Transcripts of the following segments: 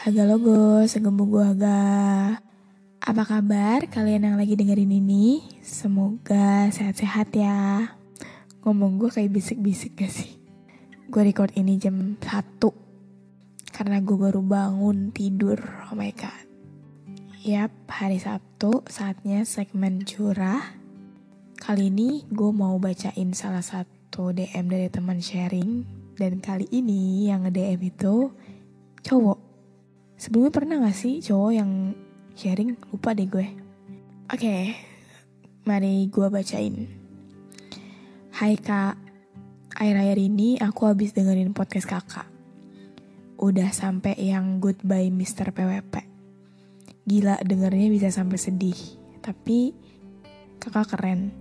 Haga logo, segemu gua ga. Apa kabar kalian yang lagi dengerin ini? Semoga sehat-sehat ya. Ngomong gue kayak bisik-bisik gak sih? Gue record ini jam 1 karena gue baru bangun tidur. Oh my god. Yap, hari Sabtu saatnya segmen curah. Kali ini gue mau bacain salah satu DM dari teman sharing dan kali ini yang nge-DM itu cowok. Sebelumnya pernah gak sih cowok yang sharing? Lupa deh gue. Oke, mari gue bacain. Hai kak, akhir-akhir ini aku habis dengerin podcast kakak. Udah sampai yang goodbye Mr. PWP. Gila dengernya bisa sampai sedih. Tapi kakak keren.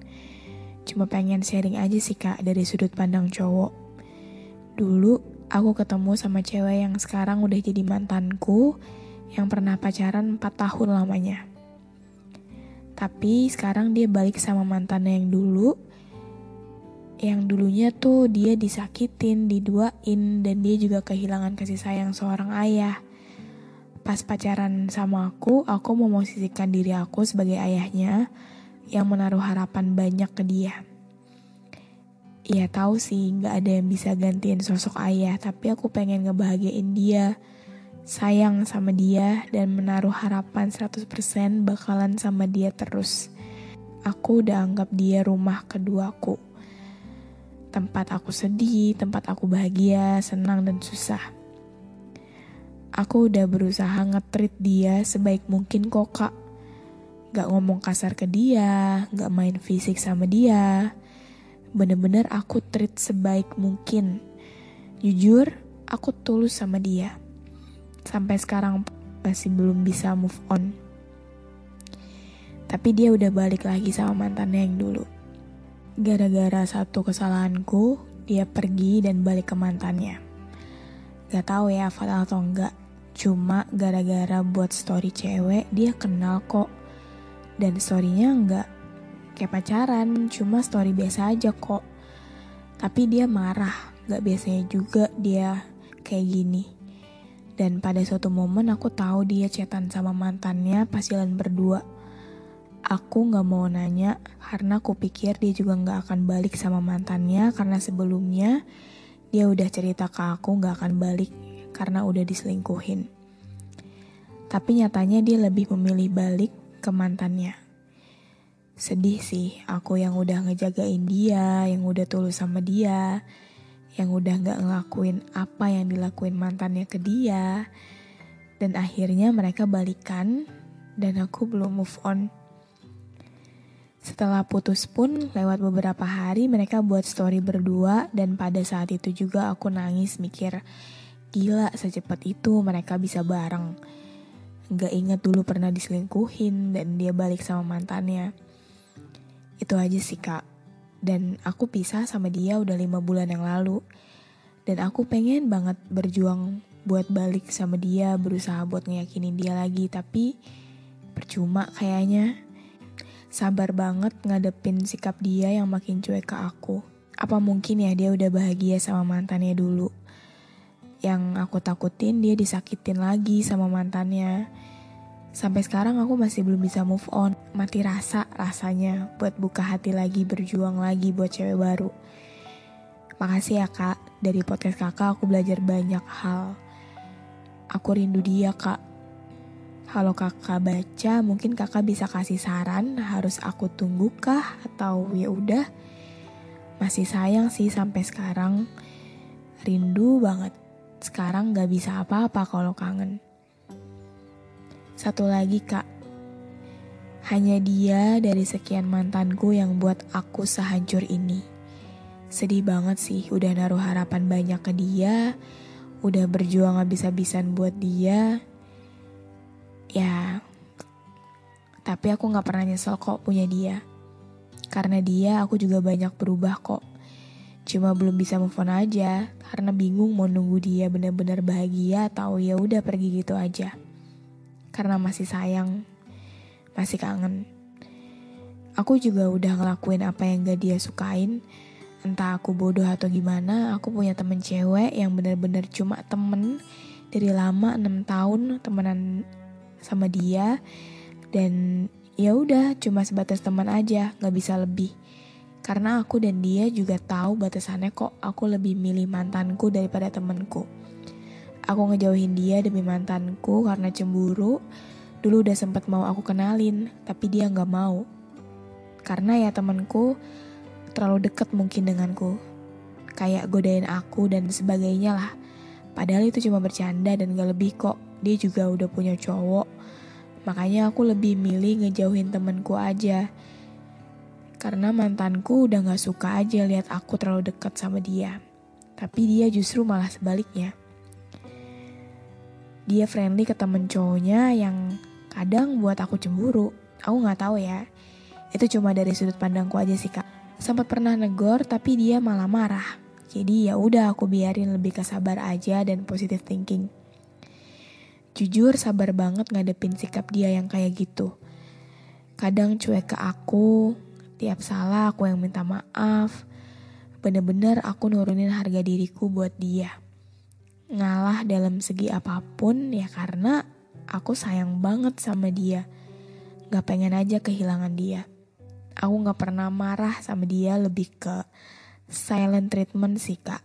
Cuma pengen sharing aja sih kak dari sudut pandang cowok. Dulu aku ketemu sama cewek yang sekarang udah jadi mantanku yang pernah pacaran 4 tahun lamanya. Tapi sekarang dia balik sama mantannya yang dulu. Yang dulunya tuh dia disakitin, diduain, dan dia juga kehilangan kasih sayang seorang ayah. Pas pacaran sama aku, aku memosisikan diri aku sebagai ayahnya yang menaruh harapan banyak ke dia. Iya tahu sih nggak ada yang bisa gantiin sosok ayah, tapi aku pengen ngebahagiain dia, sayang sama dia, dan menaruh harapan 100% bakalan sama dia terus. Aku udah anggap dia rumah keduaku. Tempat aku sedih, tempat aku bahagia, senang dan susah. Aku udah berusaha ngetrit dia sebaik mungkin kok kak. Gak ngomong kasar ke dia, gak main fisik sama dia, bener-bener aku treat sebaik mungkin. Jujur, aku tulus sama dia. Sampai sekarang masih belum bisa move on. Tapi dia udah balik lagi sama mantannya yang dulu. Gara-gara satu kesalahanku, dia pergi dan balik ke mantannya. Gak tahu ya fatal atau enggak. Cuma gara-gara buat story cewek, dia kenal kok. Dan storynya enggak kayak pacaran, cuma story biasa aja kok. Tapi dia marah, gak biasanya juga dia kayak gini. Dan pada suatu momen aku tahu dia chatan sama mantannya pas jalan berdua. Aku gak mau nanya karena aku pikir dia juga gak akan balik sama mantannya karena sebelumnya dia udah cerita ke aku gak akan balik karena udah diselingkuhin. Tapi nyatanya dia lebih memilih balik ke mantannya. Sedih sih, aku yang udah ngejagain dia, yang udah tulus sama dia, yang udah gak ngelakuin apa yang dilakuin mantannya ke dia. Dan akhirnya mereka balikan, dan aku belum move on. Setelah putus pun, lewat beberapa hari mereka buat story berdua, dan pada saat itu juga aku nangis mikir, gila secepat itu mereka bisa bareng. Gak inget dulu pernah diselingkuhin, dan dia balik sama mantannya. Itu aja sih kak. Dan aku pisah sama dia udah lima bulan yang lalu. Dan aku pengen banget berjuang buat balik sama dia, berusaha buat ngeyakinin dia lagi. Tapi percuma kayaknya. Sabar banget ngadepin sikap dia yang makin cuek ke aku. Apa mungkin ya dia udah bahagia sama mantannya dulu. Yang aku takutin dia disakitin lagi sama mantannya. Sampai sekarang aku masih belum bisa move on. Mati rasa rasanya buat buka hati lagi, berjuang lagi buat cewek baru. Makasih ya kak, dari podcast kakak aku belajar banyak hal. Aku rindu dia kak. Kalau kakak baca, mungkin kakak bisa kasih saran harus aku tunggu kah atau ya udah. Masih sayang sih sampai sekarang. Rindu banget. Sekarang gak bisa apa-apa kalau kangen. Satu lagi kak, hanya dia dari sekian mantanku yang buat aku sehancur ini. Sedih banget sih, udah naruh harapan banyak ke dia, udah berjuang habis-habisan buat dia. Ya, tapi aku gak pernah nyesel kok punya dia. Karena dia aku juga banyak berubah kok. Cuma belum bisa move on aja, karena bingung mau nunggu dia benar-benar bahagia atau ya udah pergi gitu aja karena masih sayang, masih kangen. Aku juga udah ngelakuin apa yang gak dia sukain, entah aku bodoh atau gimana, aku punya temen cewek yang bener-bener cuma temen dari lama 6 tahun temenan sama dia dan ya udah cuma sebatas teman aja, gak bisa lebih. Karena aku dan dia juga tahu batasannya kok aku lebih milih mantanku daripada temenku. Aku ngejauhin dia demi mantanku karena cemburu. Dulu udah sempat mau aku kenalin, tapi dia nggak mau. Karena ya temanku terlalu deket mungkin denganku. Kayak godain aku dan sebagainya lah. Padahal itu cuma bercanda dan gak lebih kok. Dia juga udah punya cowok. Makanya aku lebih milih ngejauhin temenku aja. Karena mantanku udah gak suka aja lihat aku terlalu deket sama dia. Tapi dia justru malah sebaliknya dia friendly ke temen cowoknya yang kadang buat aku cemburu. Aku nggak tahu ya. Itu cuma dari sudut pandangku aja sih kak. Sempat pernah negor tapi dia malah marah. Jadi ya udah aku biarin lebih ke sabar aja dan positive thinking. Jujur sabar banget ngadepin sikap dia yang kayak gitu. Kadang cuek ke aku, tiap salah aku yang minta maaf. Bener-bener aku nurunin harga diriku buat dia ngalah dalam segi apa pun ya karena aku sayang banget sama dia. Gak pengen aja kehilangan dia. Aku gak pernah marah sama dia lebih ke silent treatment sih kak.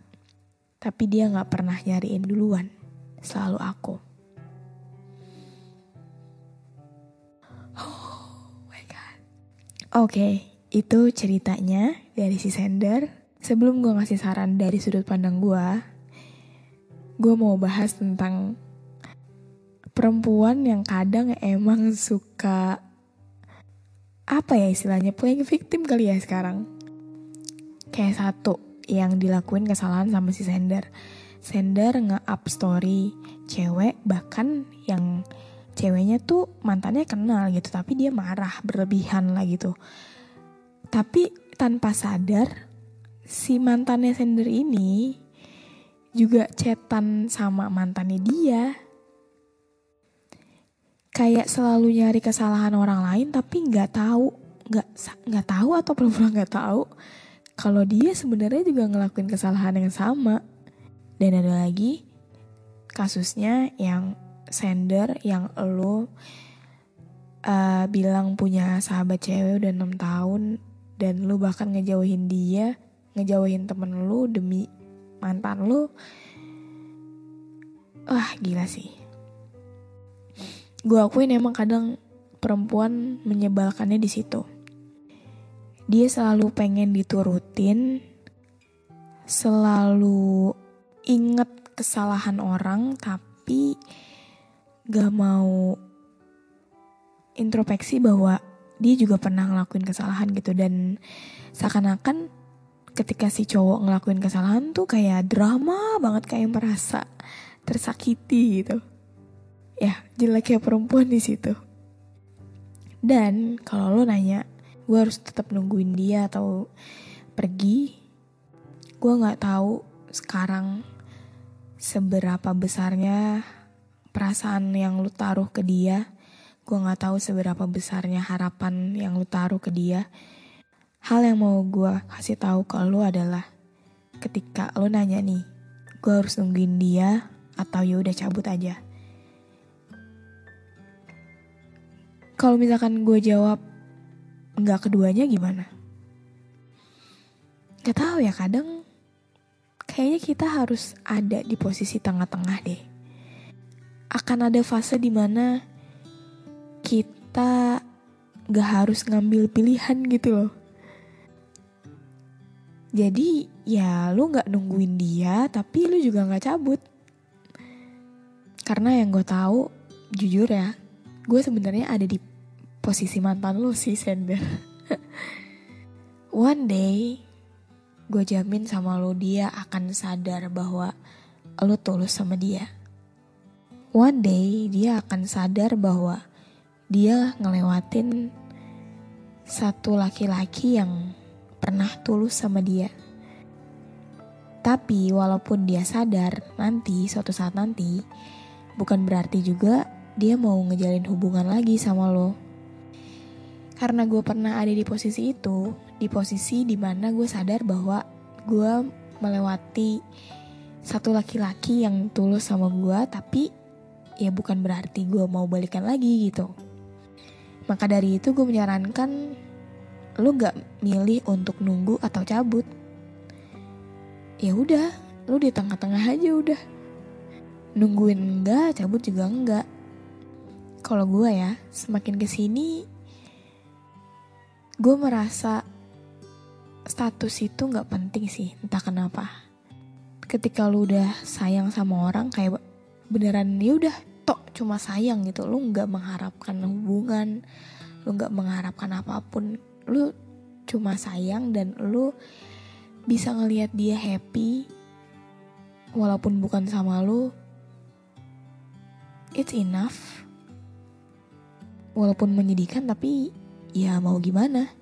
Tapi dia gak pernah nyariin duluan. Selalu aku. Oh my god. Oke, okay, itu ceritanya dari si sender. Sebelum gue ngasih saran dari sudut pandang gue, gue mau bahas tentang perempuan yang kadang emang suka apa ya istilahnya playing victim kali ya sekarang. Kayak satu yang dilakuin kesalahan sama si sender. Sender nge-up story cewek bahkan yang ceweknya tuh mantannya kenal gitu tapi dia marah berlebihan lah gitu. Tapi tanpa sadar si mantannya sender ini juga cetan sama mantannya dia. Kayak selalu nyari kesalahan orang lain tapi nggak tahu, nggak nggak tahu atau pura-pura nggak tahu kalau dia sebenarnya juga ngelakuin kesalahan yang sama. Dan ada lagi kasusnya yang sender yang lo uh, bilang punya sahabat cewek udah enam tahun dan lu bahkan ngejauhin dia, ngejauhin temen lu demi mantan lu wah gila sih. Gue akuin emang kadang perempuan menyebalkannya di situ. Dia selalu pengen diturutin selalu inget kesalahan orang tapi gak mau introspeksi bahwa dia juga pernah ngelakuin kesalahan gitu. Dan seakan-akan ketika si cowok ngelakuin kesalahan tuh kayak drama banget kayak merasa tersakiti gitu. Ya, jeleknya perempuan di situ. Dan kalau lo nanya, gue harus tetap nungguin dia atau pergi, gue nggak tahu sekarang seberapa besarnya perasaan yang lu taruh ke dia. Gue nggak tahu seberapa besarnya harapan yang lu taruh ke dia Hal yang mau gue kasih tahu ke lo adalah ketika lo nanya nih, gue harus nungguin dia atau ya udah cabut aja. Kalau misalkan gue jawab nggak keduanya gimana? Gak tahu ya kadang kayaknya kita harus ada di posisi tengah-tengah deh. Akan ada fase di mana kita gak harus ngambil pilihan gitu loh. Jadi ya lu gak nungguin dia tapi lu juga gak cabut. Karena yang gue tahu jujur ya, gue sebenarnya ada di posisi mantan lu sih Sender. One day gue jamin sama lo dia akan sadar bahwa lo tulus sama dia. One day dia akan sadar bahwa dia ngelewatin satu laki-laki yang pernah tulus sama dia. Tapi walaupun dia sadar nanti suatu saat nanti bukan berarti juga dia mau ngejalin hubungan lagi sama lo. Karena gue pernah ada di posisi itu, di posisi di mana gue sadar bahwa gue melewati satu laki-laki yang tulus sama gue, tapi ya bukan berarti gue mau balikan lagi gitu. Maka dari itu gue menyarankan lu gak milih untuk nunggu atau cabut. Ya udah, lu di tengah-tengah aja udah. Nungguin enggak, cabut juga enggak. Kalau gue ya, semakin ke sini gue merasa status itu nggak penting sih entah kenapa ketika lu udah sayang sama orang kayak beneran ya udah tok cuma sayang gitu lu nggak mengharapkan hubungan lu nggak mengharapkan apa pun lu cuma sayang dan lu bisa ngelihat dia happy walaupun bukan sama lu it's enough walaupun menyedihkan tapi ya mau gimana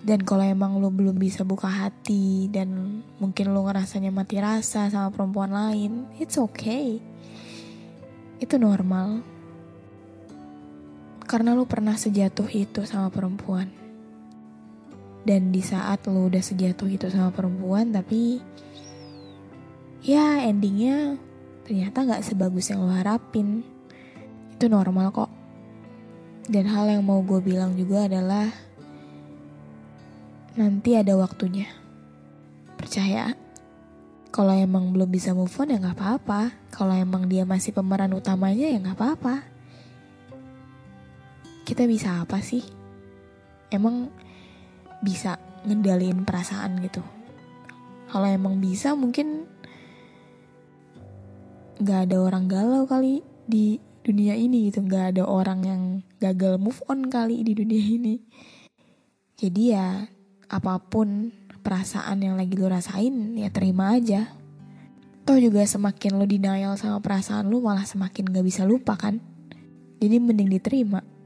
dan kalau emang lo belum bisa buka hati dan mungkin lo ngerasanya mati rasa sama perempuan lain, it's okay. Itu normal. Karena lo pernah sejatuh itu sama perempuan. Dan di saat lo udah sejatuh itu sama perempuan, tapi ya endingnya ternyata gak sebagus yang lo harapin. Itu normal kok. Dan hal yang mau gue bilang juga adalah nanti ada waktunya. Percaya, kalau emang belum bisa move on ya nggak apa-apa. Kalau emang dia masih pemeran utamanya ya nggak apa-apa. Kita bisa apa sih? Emang bisa ngendaliin perasaan gitu. Kalau emang bisa mungkin nggak ada orang galau kali di dunia ini gitu. Nggak ada orang yang gagal move on kali di dunia ini. Jadi ya apa pun perasaan yang lagi lo rasain ya terima aja. Toh juga semakin lo denial sama perasaan lo malah semakin gak bisa lupa kan? Jadi mending diterima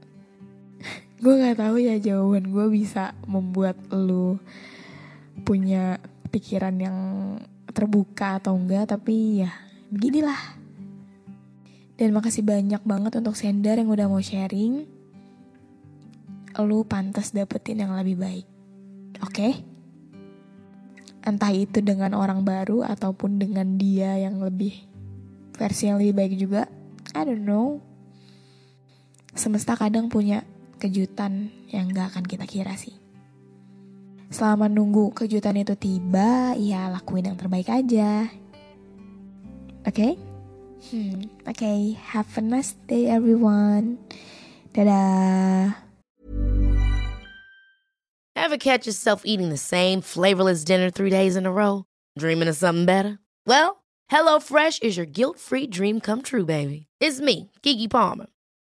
gue nggak tahu ya jawaban gue bisa membuat lo punya pikiran yang terbuka atau enggak tapi ya beginilah dan makasih banyak banget untuk sender yang udah mau sharing. Lu pantas dapetin yang lebih baik. Oke? Okay? Entah itu dengan orang baru ataupun dengan dia yang lebih versi yang lebih baik juga. I don't know. Semesta kadang punya kejutan yang gak akan kita kira sih. Selama nunggu kejutan itu tiba, ya lakuin yang terbaik aja. Oke? Okay? Hmm, okay. Have a nice day, everyone. Dadah. Ever catch yourself eating the same flavorless dinner three days in a row? Dreaming of something better? Well, HelloFresh is your guilt-free dream come true, baby. It's me, Kiki Palmer.